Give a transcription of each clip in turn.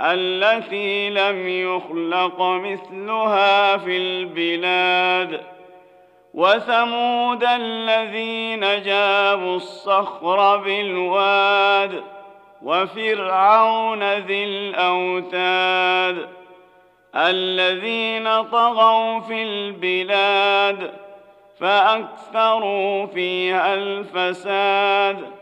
التي لم يخلق مثلها في البلاد. وثمود الذين جابوا الصخر بالواد وفرعون ذي الأوتاد. الذين طغوا في البلاد فأكثروا فيها الفساد.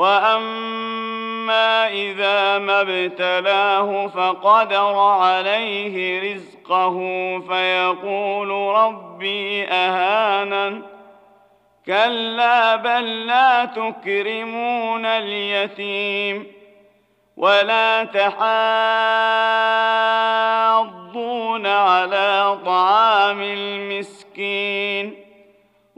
واما اذا ما ابتلاه فقدر عليه رزقه فيقول ربي اهانن كلا بل لا تكرمون اليتيم ولا تحاضون على طعام المسكين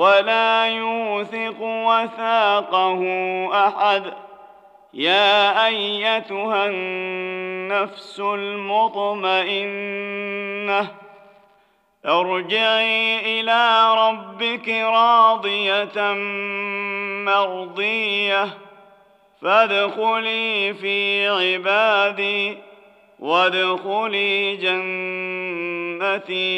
ولا يوثق وثاقه أحد. يا أيتها النفس المطمئنة ارجعي إلى ربك راضية مرضية فادخلي في عبادي وادخلي جنتي.